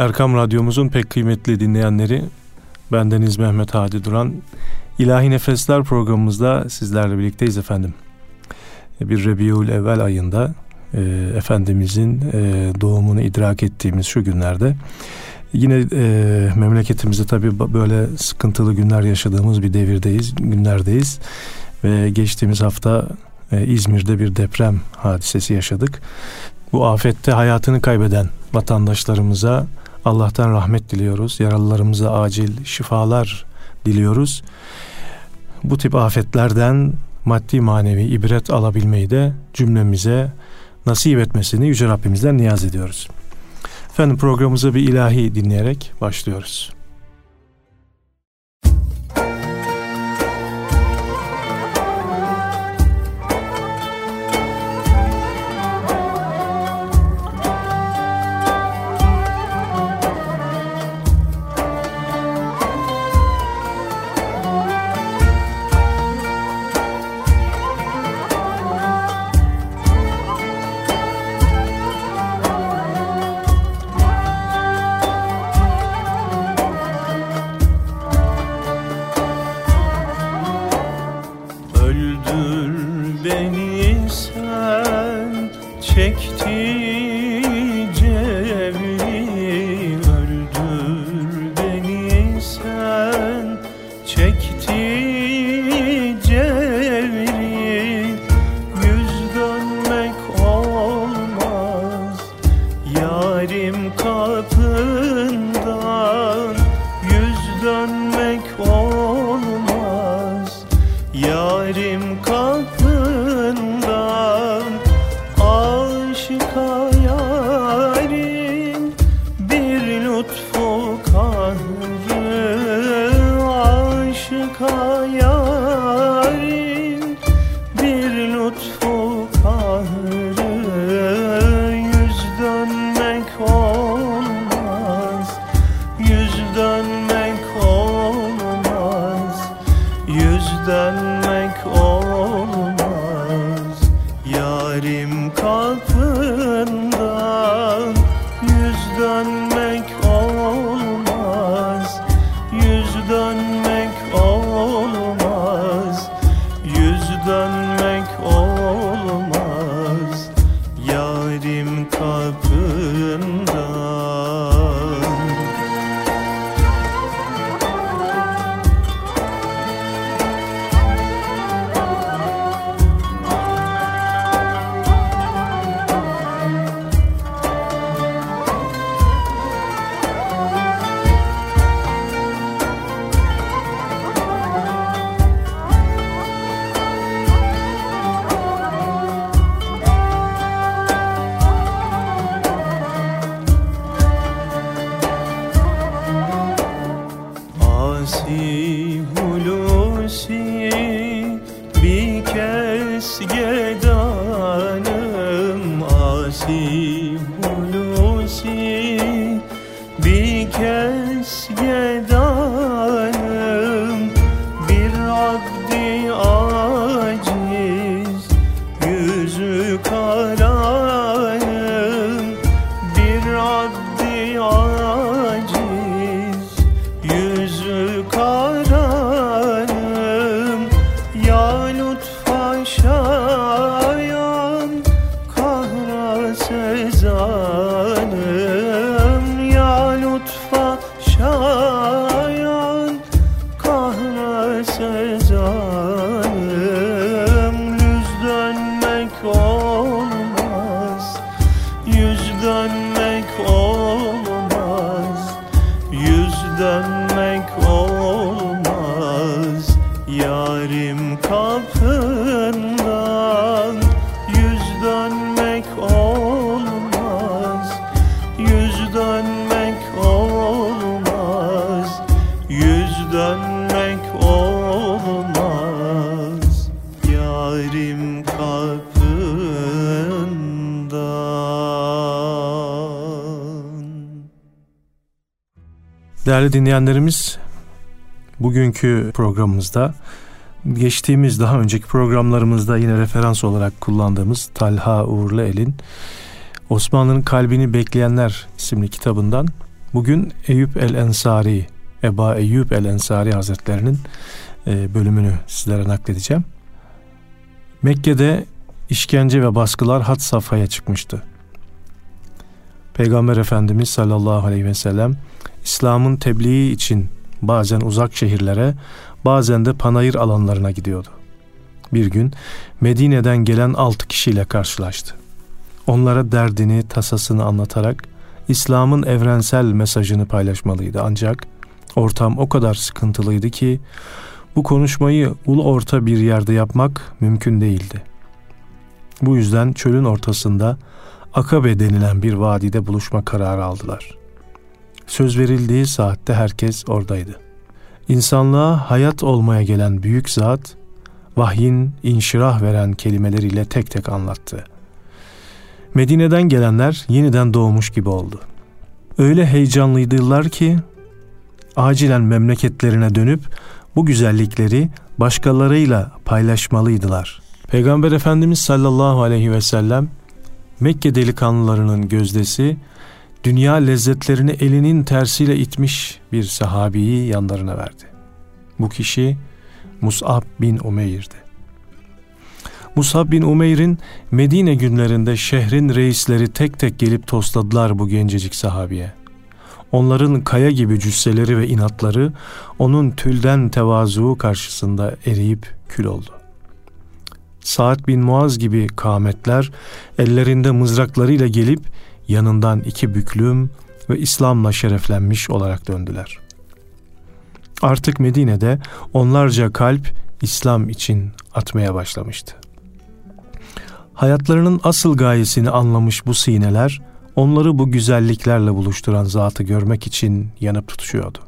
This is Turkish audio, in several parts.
Erkam Radyomuzun pek kıymetli dinleyenleri, bendeniz Mehmet Hadi Duran. İlahi Nefesler programımızda sizlerle birlikteyiz efendim. Bir Rebiul Evvel ayında e, Efendimizin e, doğumunu idrak ettiğimiz şu günlerde yine e, memleketimizde tabii böyle sıkıntılı günler yaşadığımız bir devirdeyiz, günlerdeyiz ve geçtiğimiz hafta e, İzmir'de bir deprem hadisesi yaşadık. Bu afette hayatını kaybeden vatandaşlarımıza Allah'tan rahmet diliyoruz. Yaralılarımıza acil şifalar diliyoruz. Bu tip afetlerden maddi manevi ibret alabilmeyi de cümlemize nasip etmesini Yüce Rabbimizden niyaz ediyoruz. Efendim programımıza bir ilahi dinleyerek başlıyoruz. gedanım asi Değerli dinleyenlerimiz, bugünkü programımızda geçtiğimiz daha önceki programlarımızda yine referans olarak kullandığımız Talha Uğurlu El'in Osmanlı'nın Kalbini Bekleyenler isimli kitabından Bugün Eyüp el-Ensari, Eba Eyüp el-Ensari Hazretlerinin e, bölümünü sizlere nakledeceğim. Mekke'de işkence ve baskılar had safhaya çıkmıştı. Peygamber Efendimiz sallallahu aleyhi ve sellem İslam'ın tebliği için bazen uzak şehirlere, bazen de panayır alanlarına gidiyordu. Bir gün Medine'den gelen altı kişiyle karşılaştı. Onlara derdini, tasasını anlatarak İslam'ın evrensel mesajını paylaşmalıydı. Ancak ortam o kadar sıkıntılıydı ki bu konuşmayı ulu orta bir yerde yapmak mümkün değildi. Bu yüzden çölün ortasında Akabe denilen bir vadide buluşma kararı aldılar. Söz verildiği saatte herkes oradaydı. İnsanlığa hayat olmaya gelen büyük zat, vahyin inşirah veren kelimeleriyle tek tek anlattı. Medine'den gelenler yeniden doğmuş gibi oldu. Öyle heyecanlıydılar ki acilen memleketlerine dönüp bu güzellikleri başkalarıyla paylaşmalıydılar. Peygamber Efendimiz sallallahu aleyhi ve sellem Mekke delikanlılarının gözdesi dünya lezzetlerini elinin tersiyle itmiş bir sahabiyi yanlarına verdi. Bu kişi Mus'ab bin Umeyr'di. Musab bin Umeyr'in Medine günlerinde şehrin reisleri tek tek gelip tosladılar bu gencecik sahabiye. Onların kaya gibi cüsseleri ve inatları onun tülden tevazuğu karşısında eriyip kül oldu. Saat bin Muaz gibi kametler ellerinde mızraklarıyla gelip yanından iki büklüm ve İslam'la şereflenmiş olarak döndüler. Artık Medine'de onlarca kalp İslam için atmaya başlamıştı. Hayatlarının asıl gayesini anlamış bu sineler, onları bu güzelliklerle buluşturan zatı görmek için yanıp tutuşuyordu.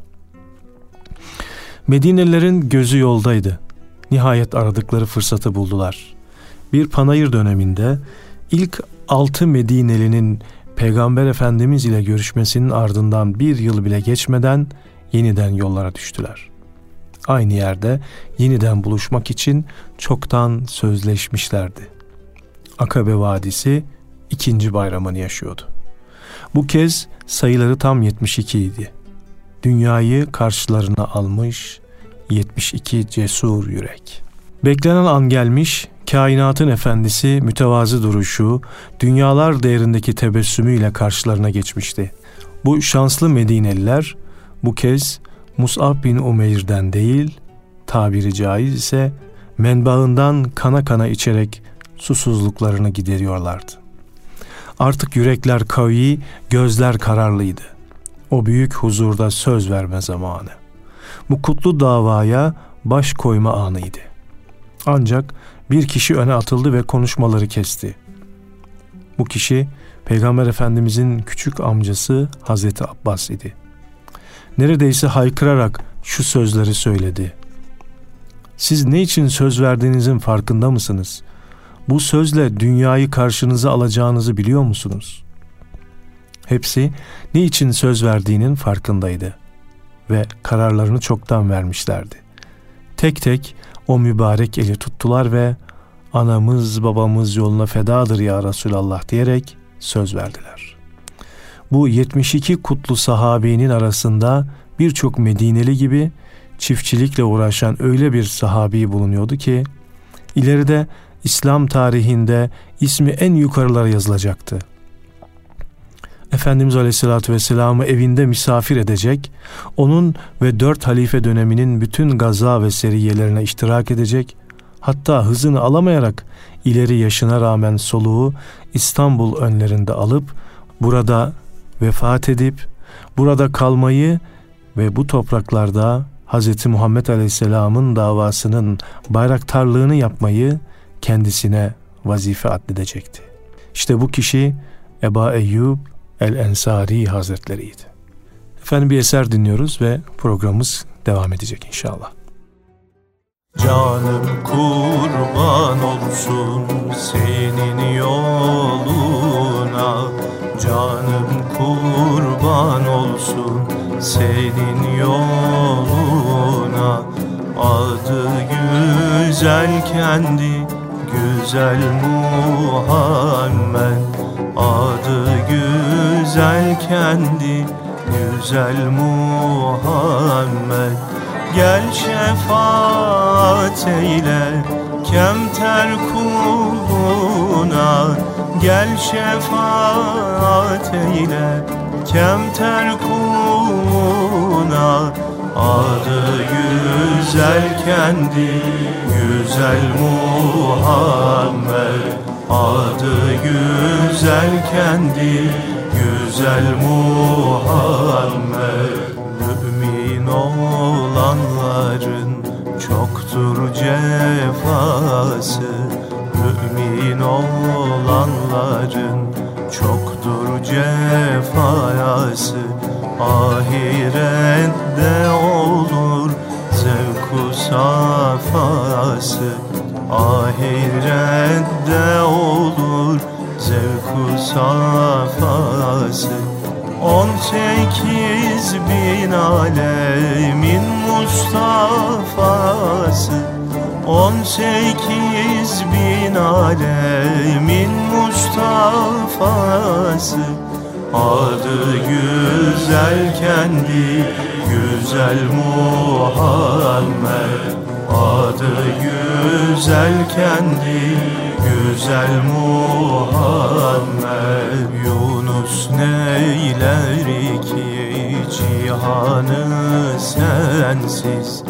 Medinelilerin gözü yoldaydı. Nihayet aradıkları fırsatı buldular. Bir panayır döneminde ilk altı Medinelinin Peygamber Efendimiz ile görüşmesinin ardından bir yıl bile geçmeden yeniden yollara düştüler. Aynı yerde yeniden buluşmak için çoktan sözleşmişlerdi. Akabe Vadisi ikinci bayramını yaşıyordu. Bu kez sayıları tam 72 idi. Dünyayı karşılarına almış 72 cesur yürek. Beklenen an gelmiş, kainatın efendisi mütevazı duruşu, dünyalar değerindeki tebessümüyle karşılarına geçmişti. Bu şanslı Medineliler bu kez Mus'ab bin Umeyr'den değil, tabiri caiz ise menbaından kana kana içerek susuzluklarını gideriyorlardı. Artık yürekler kavi, gözler kararlıydı. O büyük huzurda söz verme zamanı. Bu kutlu davaya baş koyma anıydı. Ancak bir kişi öne atıldı ve konuşmaları kesti. Bu kişi Peygamber Efendimizin küçük amcası Hazreti Abbas idi. Neredeyse haykırarak şu sözleri söyledi. Siz ne için söz verdiğinizin farkında mısınız? Bu sözle dünyayı karşınıza alacağınızı biliyor musunuz? Hepsi ne için söz verdiğinin farkındaydı ve kararlarını çoktan vermişlerdi. Tek tek o mübarek eli tuttular ve anamız babamız yoluna fedadır ya Resulallah diyerek söz verdiler. Bu 72 kutlu sahabenin arasında birçok Medineli gibi çiftçilikle uğraşan öyle bir sahabi bulunuyordu ki ileride İslam tarihinde ismi en yukarılara yazılacaktı. Efendimiz Aleyhisselatü Vesselam'ı evinde misafir edecek, onun ve dört halife döneminin bütün gaza ve seriyelerine iştirak edecek, hatta hızını alamayarak ileri yaşına rağmen soluğu İstanbul önlerinde alıp, burada vefat edip, burada kalmayı ve bu topraklarda Hz. Muhammed Aleyhisselam'ın davasının bayraktarlığını yapmayı kendisine vazife addedecekti. İşte bu kişi Eba Eyyub el-Ensari Hazretleriydi. Efendim bir eser dinliyoruz ve programımız devam edecek inşallah. Canım kurban olsun senin yoluna Canım kurban olsun senin yoluna Adı güzel kendi güzel Muhammed Adı güzel kendi güzel Muhammed. Gel şefaat eyle kemter kuluna. Gel şefaat eyle kemter kuluna. Adı güzel kendi güzel Muhammed. Adı güzel kendi güzel Muhammed Mümin olanların çoktur cefası. Mümin olanların çoktur cefası. Ahirette olur zevku safası. Ahirette olur zevku safası On sekiz bin alemin Mustafa'sı. On sekiz bin alemin Mustafa'sı. Adı güzel kendi güzel Muhammed Adı güzel kendi güzel Muhammed. Yunus neyler ki cihanı sensiz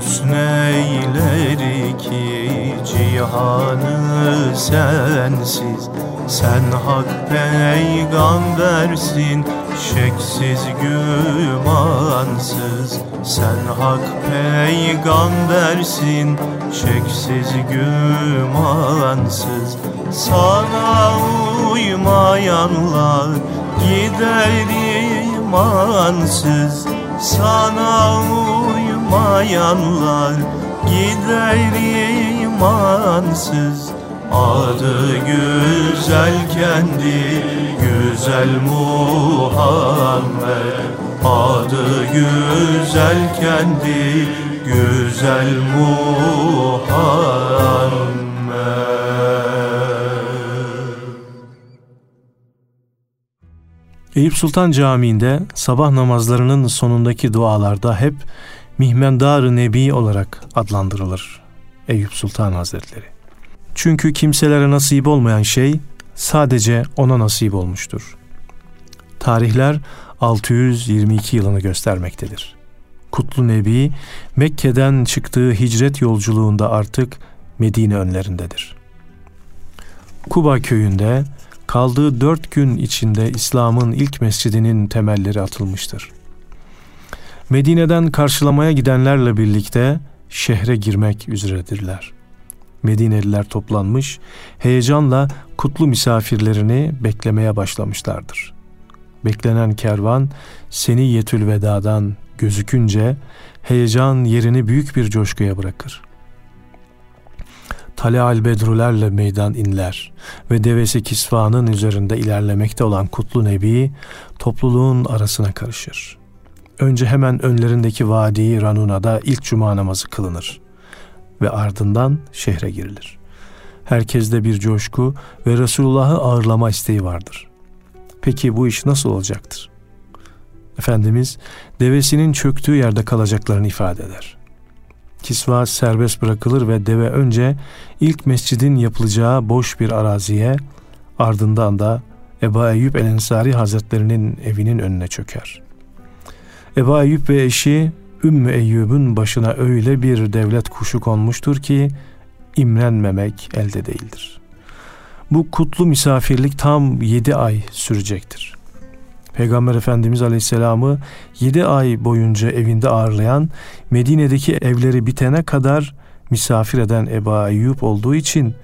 Yunus neyler ki cihanı sensiz. Sen hak peygambersin şeksiz gümansız. Sen hak peygambersin şeksiz gümansız. Sana uymayanlar gider imansız. Sana uymayanlar gider imansız. Adı güzel kendi güzel Muhammed. Adı güzel kendi güzel Muhammed. Eyüp Sultan Camii'nde sabah namazlarının sonundaki dualarda hep Mihmendar-ı Nebi olarak adlandırılır Eyüp Sultan Hazretleri. Çünkü kimselere nasip olmayan şey sadece ona nasip olmuştur. Tarihler 622 yılını göstermektedir. Kutlu Nebi Mekke'den çıktığı hicret yolculuğunda artık Medine önlerindedir. Kuba köyünde kaldığı dört gün içinde İslam'ın ilk mescidinin temelleri atılmıştır. Medine'den karşılamaya gidenlerle birlikte şehre girmek üzeredirler. Medineliler toplanmış, heyecanla kutlu misafirlerini beklemeye başlamışlardır. Beklenen kervan Seniyetül Veda'dan gözükünce heyecan yerini büyük bir coşkuya bırakır. Taleal bedrulerle meydan inler ve devesi kisvanın üzerinde ilerlemekte olan Kutlu Nebi topluluğun arasına karışır. Önce hemen önlerindeki vadi Ranuna'da ilk cuma namazı kılınır ve ardından şehre girilir. Herkeste bir coşku ve Resulullah'ı ağırlama isteği vardır. Peki bu iş nasıl olacaktır? Efendimiz devesinin çöktüğü yerde kalacaklarını ifade eder. Kisva serbest bırakılır ve deve önce ilk mescidin yapılacağı boş bir araziye ardından da Eba Eyyub El Ensari Hazretlerinin evinin önüne çöker. Eba Eyyub ve eşi Ümmü Eyyub'un başına öyle bir devlet kuşu konmuştur ki imrenmemek elde değildir. Bu kutlu misafirlik tam yedi ay sürecektir. Peygamber Efendimiz Aleyhisselam'ı yedi ay boyunca evinde ağırlayan Medine'deki evleri bitene kadar misafir eden Eba Eyyub olduğu için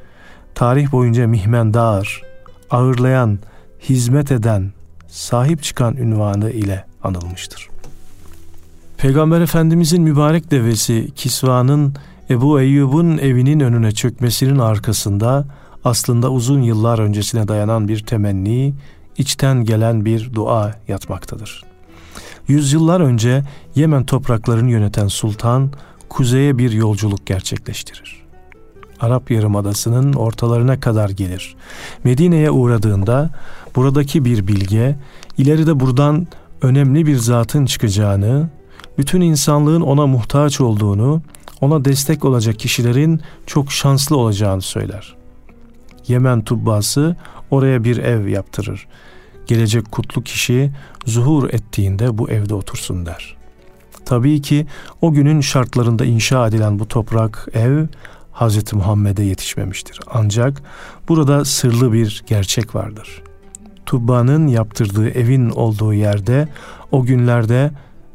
tarih boyunca mihmendar, ağırlayan, hizmet eden, sahip çıkan ünvanı ile anılmıştır. Peygamber Efendimizin mübarek devesi Kisva'nın Ebu Eyyub'un evinin önüne çökmesinin arkasında aslında uzun yıllar öncesine dayanan bir temenni, içten gelen bir dua yatmaktadır. Yüzyıllar önce Yemen topraklarını yöneten sultan kuzeye bir yolculuk gerçekleştirir. Arap Yarımadası'nın ortalarına kadar gelir. Medine'ye uğradığında buradaki bir bilge ileride buradan önemli bir zatın çıkacağını, bütün insanlığın ona muhtaç olduğunu, ona destek olacak kişilerin çok şanslı olacağını söyler. Yemen tubbası oraya bir ev yaptırır. Gelecek kutlu kişi zuhur ettiğinde bu evde otursun der. Tabii ki o günün şartlarında inşa edilen bu toprak ev Hz. Muhammed'e yetişmemiştir. Ancak burada sırlı bir gerçek vardır. Tubba'nın yaptırdığı evin olduğu yerde o günlerde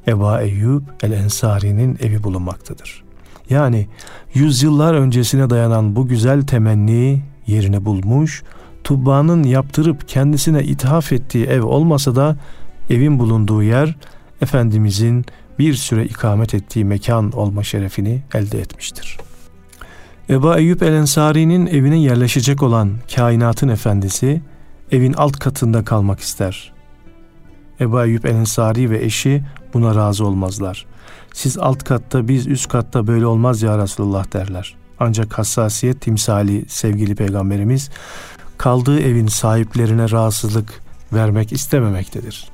Eba Eyyub el-Ensari'nin evi bulunmaktadır. Yani yüzyıllar öncesine dayanan bu güzel temenni yerini bulmuş, Tubba'nın yaptırıp kendisine ithaf ettiği ev olmasa da evin bulunduğu yer Efendimizin bir süre ikamet ettiği mekan olma şerefini elde etmiştir. Eba Eyyub el Ensari'nin evine yerleşecek olan kainatın efendisi evin alt katında kalmak ister. Eba Eyyub el Ensari ve eşi buna razı olmazlar. Siz alt katta biz üst katta böyle olmaz ya Resulullah derler. Ancak hassasiyet timsali sevgili peygamberimiz kaldığı evin sahiplerine rahatsızlık vermek istememektedir.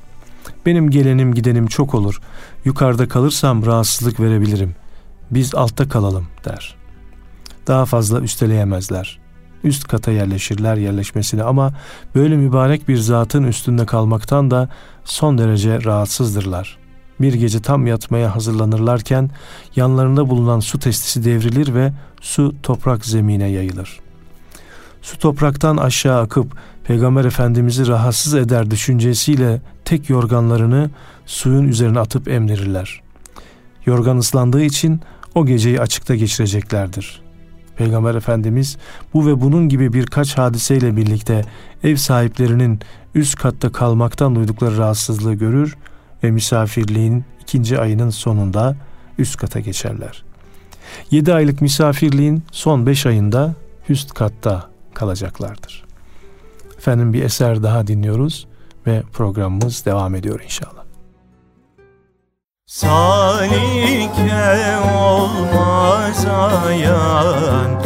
Benim gelenim gidenim çok olur. Yukarıda kalırsam rahatsızlık verebilirim. Biz altta kalalım der. Daha fazla üsteleyemezler. Üst kata yerleşirler yerleşmesine ama böyle mübarek bir zatın üstünde kalmaktan da son derece rahatsızdırlar. Bir gece tam yatmaya hazırlanırlarken yanlarında bulunan su testisi devrilir ve su toprak zemine yayılır. Su topraktan aşağı akıp Peygamber Efendimiz'i rahatsız eder düşüncesiyle tek yorganlarını suyun üzerine atıp emdirirler. Yorgan ıslandığı için o geceyi açıkta geçireceklerdir. Peygamber Efendimiz bu ve bunun gibi birkaç hadiseyle birlikte ev sahiplerinin üst katta kalmaktan duydukları rahatsızlığı görür ve misafirliğin ikinci ayının sonunda üst kata geçerler. Yedi aylık misafirliğin son beş ayında üst katta kalacaklardır. Efendim bir eser daha dinliyoruz ve programımız devam ediyor inşallah. Salike olmaz ayan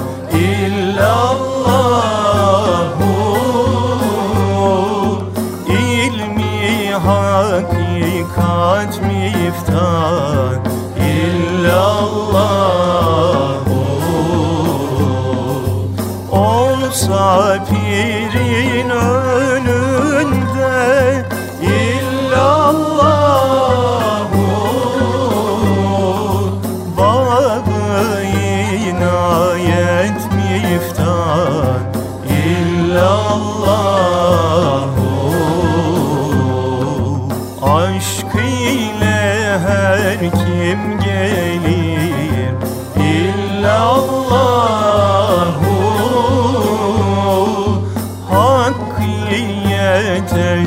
olsa pirin önünde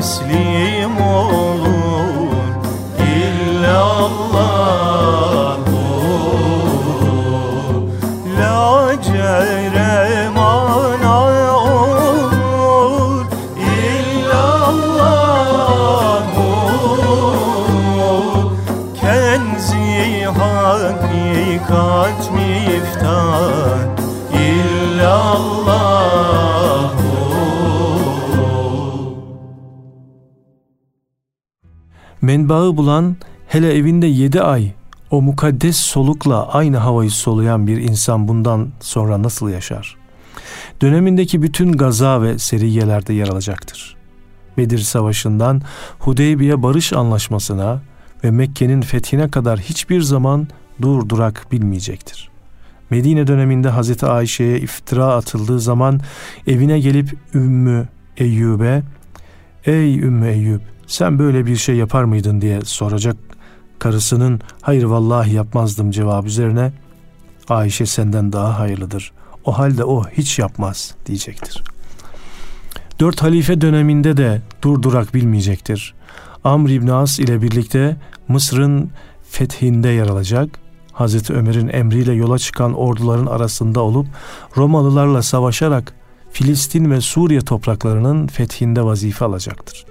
Leslie Menbaı bulan hele evinde yedi ay o mukaddes solukla aynı havayı soluyan bir insan bundan sonra nasıl yaşar? Dönemindeki bütün gaza ve seriyelerde yer alacaktır. Bedir Savaşı'ndan Hudeybiye Barış Anlaşması'na ve Mekke'nin fethine kadar hiçbir zaman dur durak bilmeyecektir. Medine döneminde Hazreti Ayşe'ye iftira atıldığı zaman evine gelip Ümmü Eyyub'e ''Ey Ümmü Eyyub sen böyle bir şey yapar mıydın?'' diye soracak karısının ''Hayır vallahi yapmazdım'' cevabı üzerine Ayşe senden daha hayırlıdır. O halde o hiç yapmaz diyecektir. Dört halife döneminde de durdurak bilmeyecektir. Amr İbn As ile birlikte Mısır'ın fethinde yer alacak. Hazreti Ömer'in emriyle yola çıkan orduların arasında olup Romalılarla savaşarak Filistin ve Suriye topraklarının fethinde vazife alacaktır.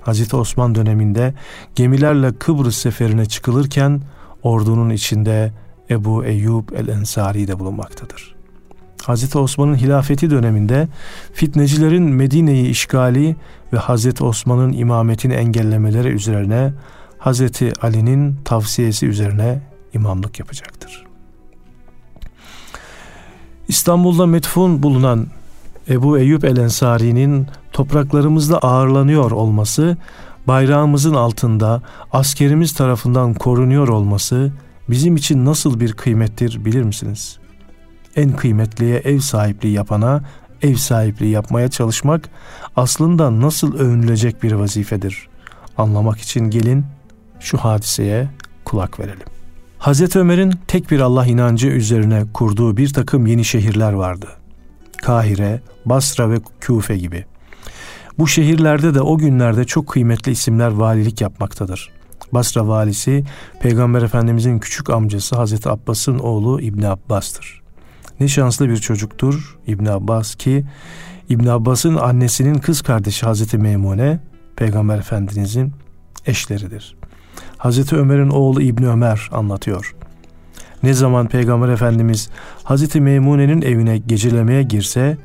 Hazreti Osman döneminde gemilerle Kıbrıs seferine çıkılırken ordunun içinde Ebu Eyyub el-Ensari de bulunmaktadır. Hazreti Osman'ın hilafeti döneminde fitnecilerin Medine'yi işgali ve Hazreti Osman'ın imametini engellemeleri üzerine Hazreti Ali'nin tavsiyesi üzerine imamlık yapacaktır. İstanbul'da metfun bulunan Ebu Eyyub el Ensari'nin topraklarımızda ağırlanıyor olması, bayrağımızın altında askerimiz tarafından korunuyor olması bizim için nasıl bir kıymettir bilir misiniz? En kıymetliye ev sahipliği yapana ev sahipliği yapmaya çalışmak aslında nasıl övünülecek bir vazifedir. Anlamak için gelin şu hadiseye kulak verelim. Hazreti Ömer'in tek bir Allah inancı üzerine kurduğu bir takım yeni şehirler vardı. Kahire, Basra ve Küfe gibi. Bu şehirlerde de o günlerde çok kıymetli isimler valilik yapmaktadır. Basra valisi Peygamber Efendimizin küçük amcası Hazreti Abbas'ın oğlu İbni Abbas'tır. Ne şanslı bir çocuktur İbni Abbas ki İbni Abbas'ın annesinin kız kardeşi Hazreti Meymune Peygamber Efendimizin eşleridir. Hazreti Ömer'in oğlu İbni Ömer anlatıyor. Ne zaman Peygamber Efendimiz Hazreti Meymune'nin evine gecelemeye girse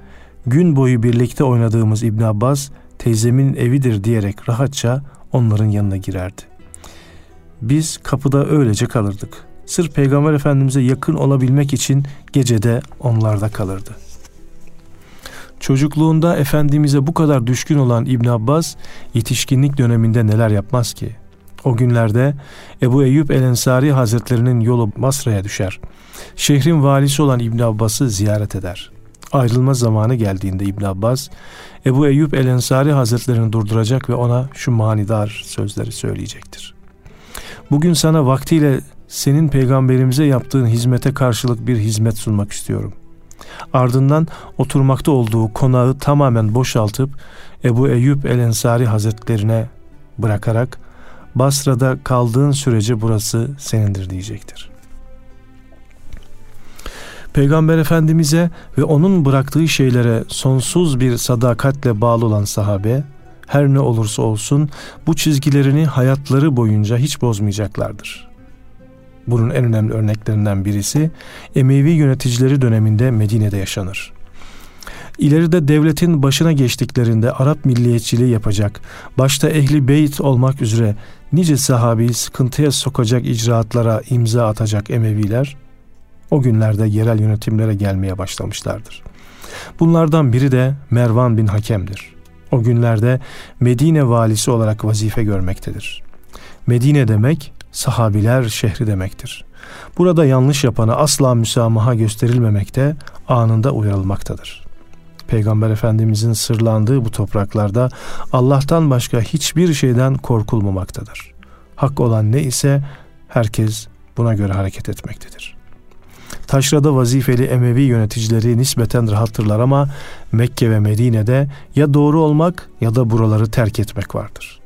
gün boyu birlikte oynadığımız İbn Abbas teyzemin evidir diyerek rahatça onların yanına girerdi. Biz kapıda öylece kalırdık. Sırf Peygamber Efendimiz'e yakın olabilmek için gecede onlarda kalırdı. Çocukluğunda Efendimiz'e bu kadar düşkün olan İbn Abbas yetişkinlik döneminde neler yapmaz ki? O günlerde Ebu Eyyub El Ensari Hazretlerinin yolu Basra'ya düşer. Şehrin valisi olan İbn Abbas'ı ziyaret eder. Ayrılma zamanı geldiğinde İbn Abbas Ebu Eyyub El Ensari Hazretlerini durduracak ve ona şu manidar sözleri söyleyecektir. Bugün sana vaktiyle senin peygamberimize yaptığın hizmete karşılık bir hizmet sunmak istiyorum. Ardından oturmakta olduğu konağı tamamen boşaltıp Ebu Eyyub El Ensari Hazretlerine bırakarak Basra'da kaldığın sürece burası senindir diyecektir. Peygamber Efendimiz'e ve onun bıraktığı şeylere sonsuz bir sadakatle bağlı olan sahabe, her ne olursa olsun bu çizgilerini hayatları boyunca hiç bozmayacaklardır. Bunun en önemli örneklerinden birisi Emevi yöneticileri döneminde Medine'de yaşanır. İleride devletin başına geçtiklerinde Arap milliyetçiliği yapacak, başta ehli beyt olmak üzere nice sahabeyi sıkıntıya sokacak icraatlara imza atacak Emeviler, o günlerde yerel yönetimlere gelmeye başlamışlardır. Bunlardan biri de Mervan bin Hakem'dir. O günlerde Medine valisi olarak vazife görmektedir. Medine demek sahabiler şehri demektir. Burada yanlış yapana asla müsamaha gösterilmemekte, anında uyarılmaktadır. Peygamber Efendimizin sırlandığı bu topraklarda Allah'tan başka hiçbir şeyden korkulmamaktadır. Hak olan ne ise herkes buna göre hareket etmektedir. Taşrada vazifeli Emevi yöneticileri nispeten rahattırlar ama Mekke ve Medine'de ya doğru olmak ya da buraları terk etmek vardır.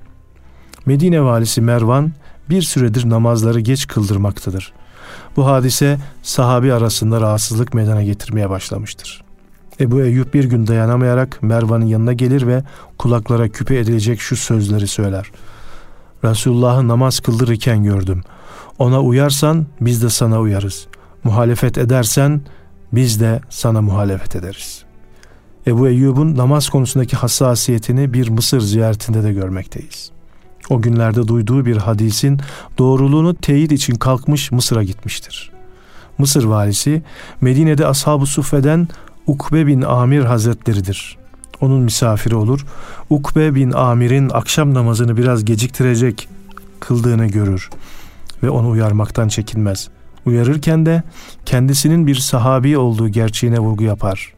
Medine valisi Mervan bir süredir namazları geç kıldırmaktadır. Bu hadise sahabi arasında rahatsızlık meydana getirmeye başlamıştır. Ebu Eyyub bir gün dayanamayarak Mervan'ın yanına gelir ve kulaklara küpe edilecek şu sözleri söyler. Resulullah'ı namaz kıldırırken gördüm. Ona uyarsan biz de sana uyarız. Muhalefet edersen biz de sana muhalefet ederiz. Ebu Eyyub'un namaz konusundaki hassasiyetini bir Mısır ziyaretinde de görmekteyiz. O günlerde duyduğu bir hadisin doğruluğunu teyit için kalkmış Mısır'a gitmiştir. Mısır valisi Medine'de Ashab-ı Suffe'den Ukbe bin Amir Hazretleridir. Onun misafiri olur. Ukbe bin Amir'in akşam namazını biraz geciktirecek kıldığını görür ve onu uyarmaktan çekinmez. Uyarırken de kendisinin bir sahabi olduğu gerçeğine vurgu yapar.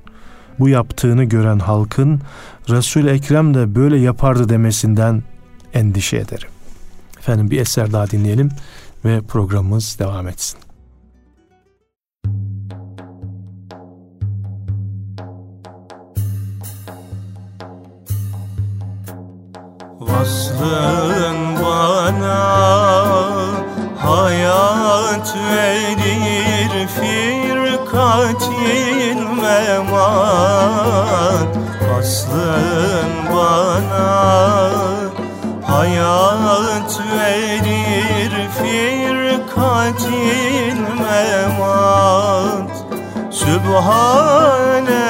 Bu yaptığını gören halkın Resul Ekrem de böyle yapardı demesinden endişe ederim. Efendim bir eser daha dinleyelim ve programımız devam etsin. Vaslın bana hayat verir firkatil memat Vaslın bana hayat verir firkatil memat Sübhan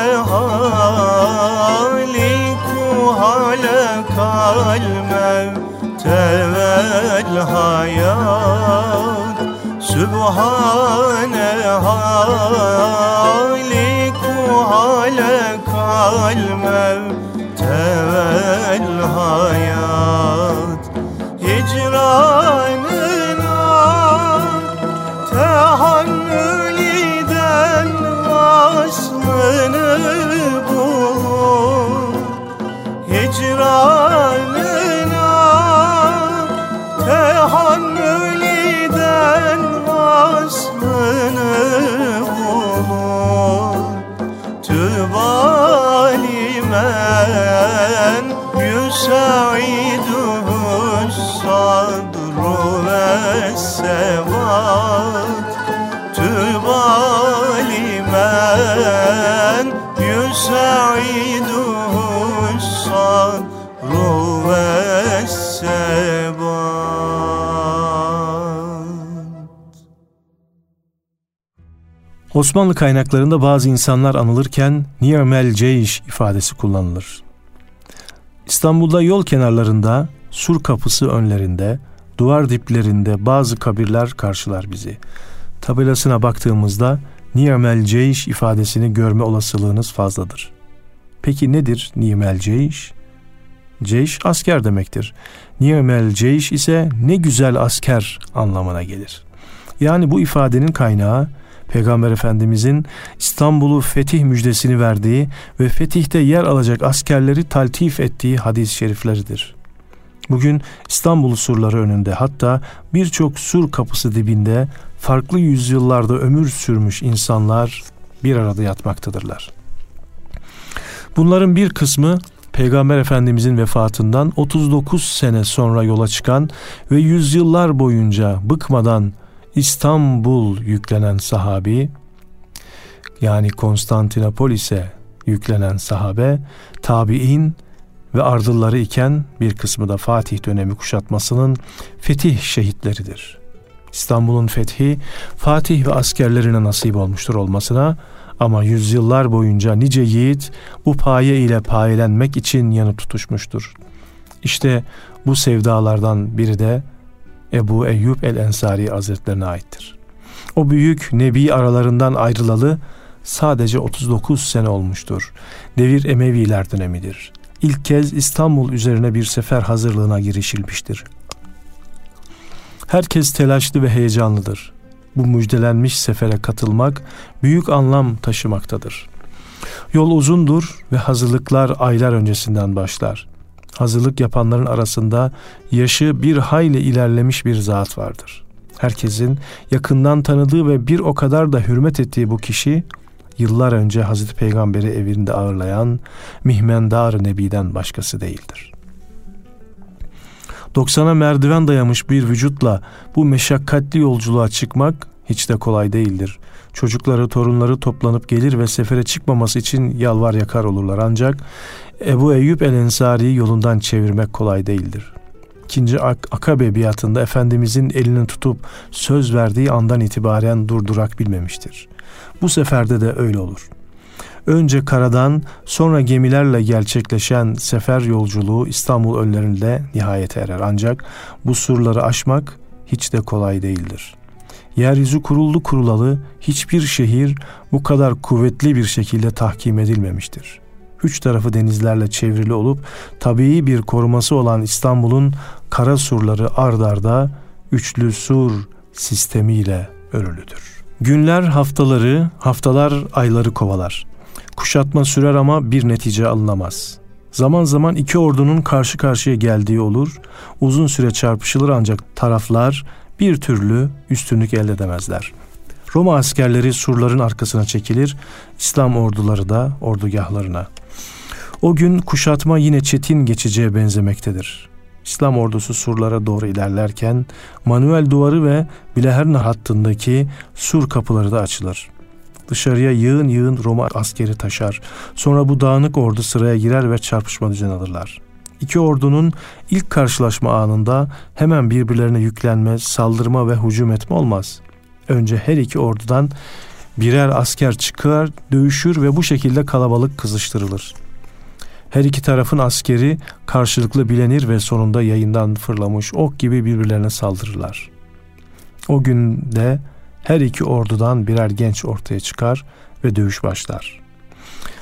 hayat Sübhan Osmanlı kaynaklarında bazı insanlar anılırken Niyamel Ceyş ifadesi kullanılır. İstanbul'da yol kenarlarında, sur kapısı önlerinde, duvar diplerinde bazı kabirler karşılar bizi. Tabelasına baktığımızda Niyamel Ceyş ifadesini görme olasılığınız fazladır. Peki nedir Niyamel Ceyş? Ceyş asker demektir. Niyamel Ceyş ise ne güzel asker anlamına gelir. Yani bu ifadenin kaynağı Peygamber Efendimizin İstanbul'u fetih müjdesini verdiği ve fetihte yer alacak askerleri taltif ettiği hadis-i şerifleridir. Bugün İstanbul surları önünde hatta birçok sur kapısı dibinde farklı yüzyıllarda ömür sürmüş insanlar bir arada yatmaktadırlar. Bunların bir kısmı Peygamber Efendimizin vefatından 39 sene sonra yola çıkan ve yüzyıllar boyunca bıkmadan İstanbul yüklenen sahabi yani Konstantinopolis'e yüklenen sahabe, tabi'in ve ardılları iken bir kısmı da Fatih dönemi kuşatmasının fetih şehitleridir. İstanbul'un fethi Fatih ve askerlerine nasip olmuştur olmasına ama yüzyıllar boyunca nice yiğit bu paye ile payelenmek için yanı tutuşmuştur. İşte bu sevdalardan biri de Ebu Eyyub el-Ensari Hazretlerine aittir. O büyük nebi aralarından ayrılalı sadece 39 sene olmuştur. Devir Emeviler dönemidir. İlk kez İstanbul üzerine bir sefer hazırlığına girişilmiştir. Herkes telaşlı ve heyecanlıdır. Bu müjdelenmiş sefere katılmak büyük anlam taşımaktadır. Yol uzundur ve hazırlıklar aylar öncesinden başlar. Hazırlık yapanların arasında yaşı bir hayli ilerlemiş bir zat vardır. Herkesin yakından tanıdığı ve bir o kadar da hürmet ettiği bu kişi yıllar önce Hazreti Peygamber'i evinde ağırlayan Mihmendar Nebi'den başkası değildir. 90'a merdiven dayamış bir vücutla bu meşakkatli yolculuğa çıkmak hiç de kolay değildir. Çocukları, torunları toplanıp gelir ve sefere çıkmaması için yalvar yakar olurlar ancak Ebu Eyyub el-Ensari'yi yolundan çevirmek kolay değildir. İkinci Ak Akabe biatında Efendimizin elini tutup söz verdiği andan itibaren durdurak bilmemiştir. Bu seferde de öyle olur. Önce karadan sonra gemilerle gerçekleşen sefer yolculuğu İstanbul önlerinde nihayete erer. Ancak bu surları aşmak hiç de kolay değildir. Yeryüzü kuruldu kurulalı hiçbir şehir bu kadar kuvvetli bir şekilde tahkim edilmemiştir. Üç tarafı denizlerle çevrili olup tabii bir koruması olan İstanbul'un kara surları ard arda üçlü sur sistemiyle örülüdür. Günler haftaları, haftalar ayları kovalar. Kuşatma sürer ama bir netice alınamaz. Zaman zaman iki ordunun karşı karşıya geldiği olur. Uzun süre çarpışılır ancak taraflar bir türlü üstünlük elde edemezler. Roma askerleri surların arkasına çekilir, İslam orduları da ordugahlarına. O gün kuşatma yine çetin geçeceğe benzemektedir. İslam ordusu surlara doğru ilerlerken Manuel duvarı ve Bileherna hattındaki sur kapıları da açılır. Dışarıya yığın yığın Roma askeri taşar. Sonra bu dağınık ordu sıraya girer ve çarpışma düzen alırlar. İki ordunun ilk karşılaşma anında hemen birbirlerine yüklenme, saldırma ve hücum etme olmaz. Önce her iki ordudan birer asker çıkar, dövüşür ve bu şekilde kalabalık kızıştırılır. Her iki tarafın askeri karşılıklı bilenir ve sonunda yayından fırlamış ok gibi birbirlerine saldırırlar. O günde her iki ordudan birer genç ortaya çıkar ve dövüş başlar.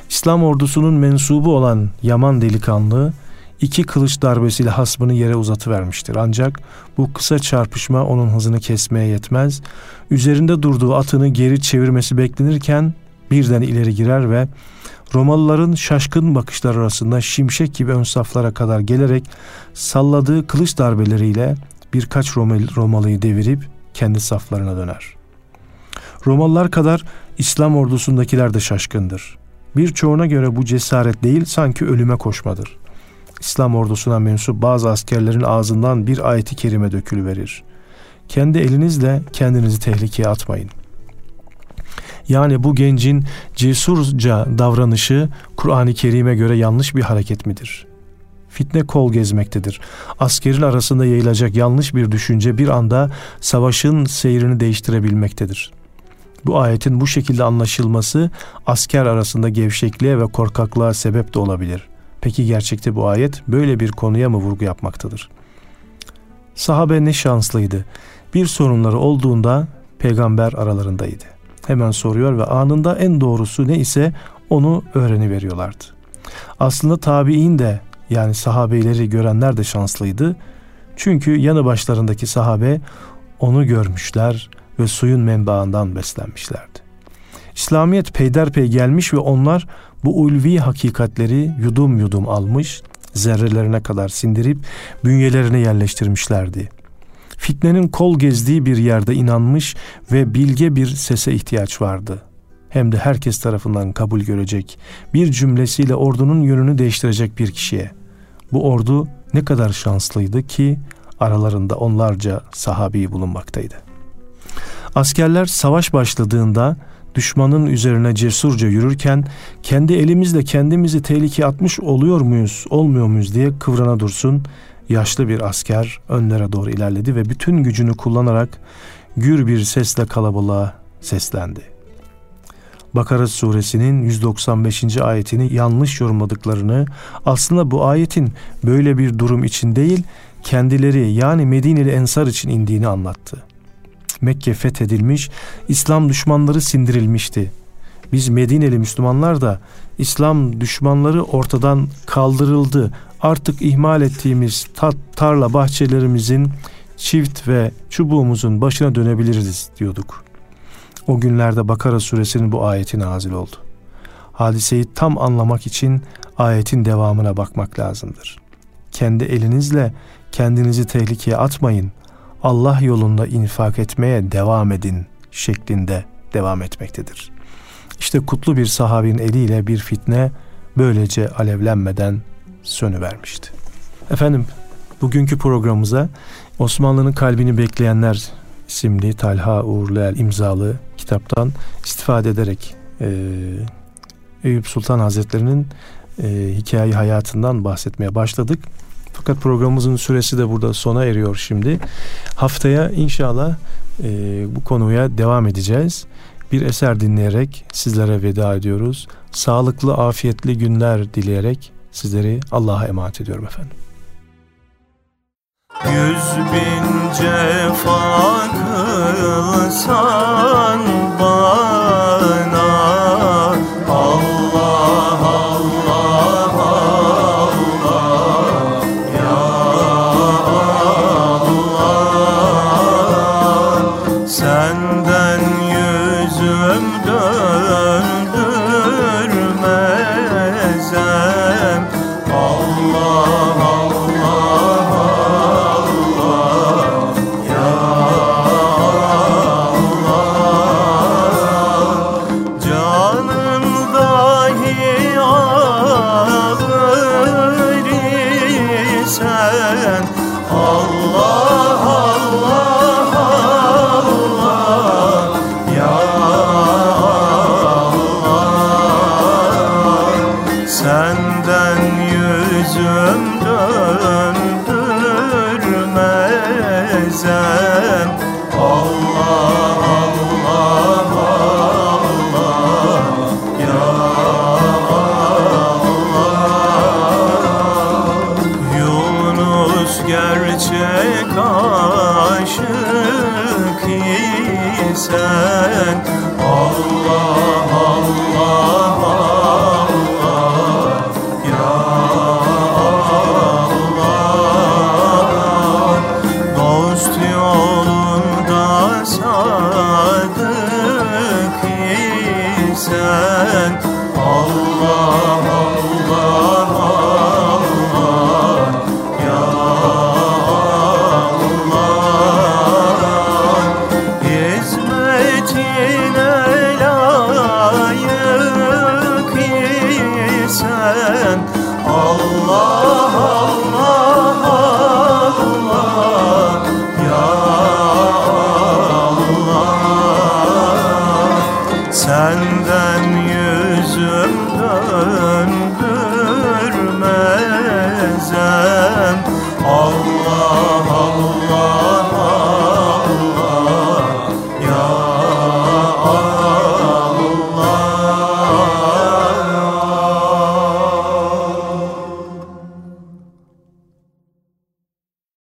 İslam ordusunun mensubu olan Yaman delikanlı iki kılıç darbesiyle hasbını yere uzatıvermiştir. Ancak bu kısa çarpışma onun hızını kesmeye yetmez. Üzerinde durduğu atını geri çevirmesi beklenirken birden ileri girer ve Romalıların şaşkın bakışlar arasında şimşek gibi ön saflara kadar gelerek salladığı kılıç darbeleriyle birkaç Romalı'yı devirip kendi saflarına döner. Romalılar kadar İslam ordusundakiler de şaşkındır. Birçoğuna göre bu cesaret değil sanki ölüme koşmadır. İslam ordusuna mensup bazı askerlerin ağzından bir ayeti kerime dökülüverir. Kendi elinizle kendinizi tehlikeye atmayın. Yani bu gencin cesurca davranışı Kur'an-ı Kerim'e göre yanlış bir hareket midir? Fitne kol gezmektedir. Askerin arasında yayılacak yanlış bir düşünce bir anda savaşın seyrini değiştirebilmektedir. Bu ayetin bu şekilde anlaşılması asker arasında gevşekliğe ve korkaklığa sebep de olabilir. Peki gerçekte bu ayet böyle bir konuya mı vurgu yapmaktadır? Sahabe ne şanslıydı. Bir sorunları olduğunda peygamber aralarındaydı. Hemen soruyor ve anında en doğrusu ne ise onu öğreni veriyorlardı. Aslında tabi'in de yani sahabeleri görenler de şanslıydı. Çünkü yanı başlarındaki sahabe onu görmüşler ve suyun menbaından beslenmişlerdi. İslamiyet peyderpey gelmiş ve onlar bu ulvi hakikatleri yudum yudum almış, zerrelerine kadar sindirip bünyelerine yerleştirmişlerdi. Fitnenin kol gezdiği bir yerde inanmış ve bilge bir sese ihtiyaç vardı. Hem de herkes tarafından kabul görecek, bir cümlesiyle ordunun yönünü değiştirecek bir kişiye. Bu ordu ne kadar şanslıydı ki aralarında onlarca sahabi bulunmaktaydı. Askerler savaş başladığında düşmanın üzerine cesurca yürürken kendi elimizle kendimizi tehlikeye atmış oluyor muyuz, olmuyor muyuz diye kıvrana dursun. Yaşlı bir asker önlere doğru ilerledi ve bütün gücünü kullanarak gür bir sesle kalabalığa seslendi. Bakara suresinin 195. ayetini yanlış yorumladıklarını, aslında bu ayetin böyle bir durum için değil, kendileri yani Medineli Ensar için indiğini anlattı. Mekke fethedilmiş, İslam düşmanları sindirilmişti. Biz Medineli Müslümanlar da İslam düşmanları ortadan kaldırıldı. Artık ihmal ettiğimiz tat, tarla bahçelerimizin çift ve çubuğumuzun başına dönebiliriz diyorduk. O günlerde Bakara suresinin bu ayeti nazil oldu. Hadiseyi tam anlamak için ayetin devamına bakmak lazımdır. Kendi elinizle kendinizi tehlikeye atmayın. Allah yolunda infak etmeye devam edin şeklinde devam etmektedir. İşte kutlu bir sahabinin eliyle bir fitne böylece alevlenmeden sönüvermişti. Efendim bugünkü programımıza Osmanlı'nın kalbini bekleyenler isimli Talha Uğurluel imzalı kitaptan istifade ederek e, Eyüp Sultan Hazretleri'nin e, hikaye hayatından bahsetmeye başladık. Fakat programımızın süresi de burada sona eriyor şimdi. Haftaya inşallah e, bu konuya devam edeceğiz. Bir eser dinleyerek sizlere veda ediyoruz. Sağlıklı, afiyetli günler dileyerek sizleri Allah'a emanet ediyorum efendim. Yüz bin cefa kılsan bana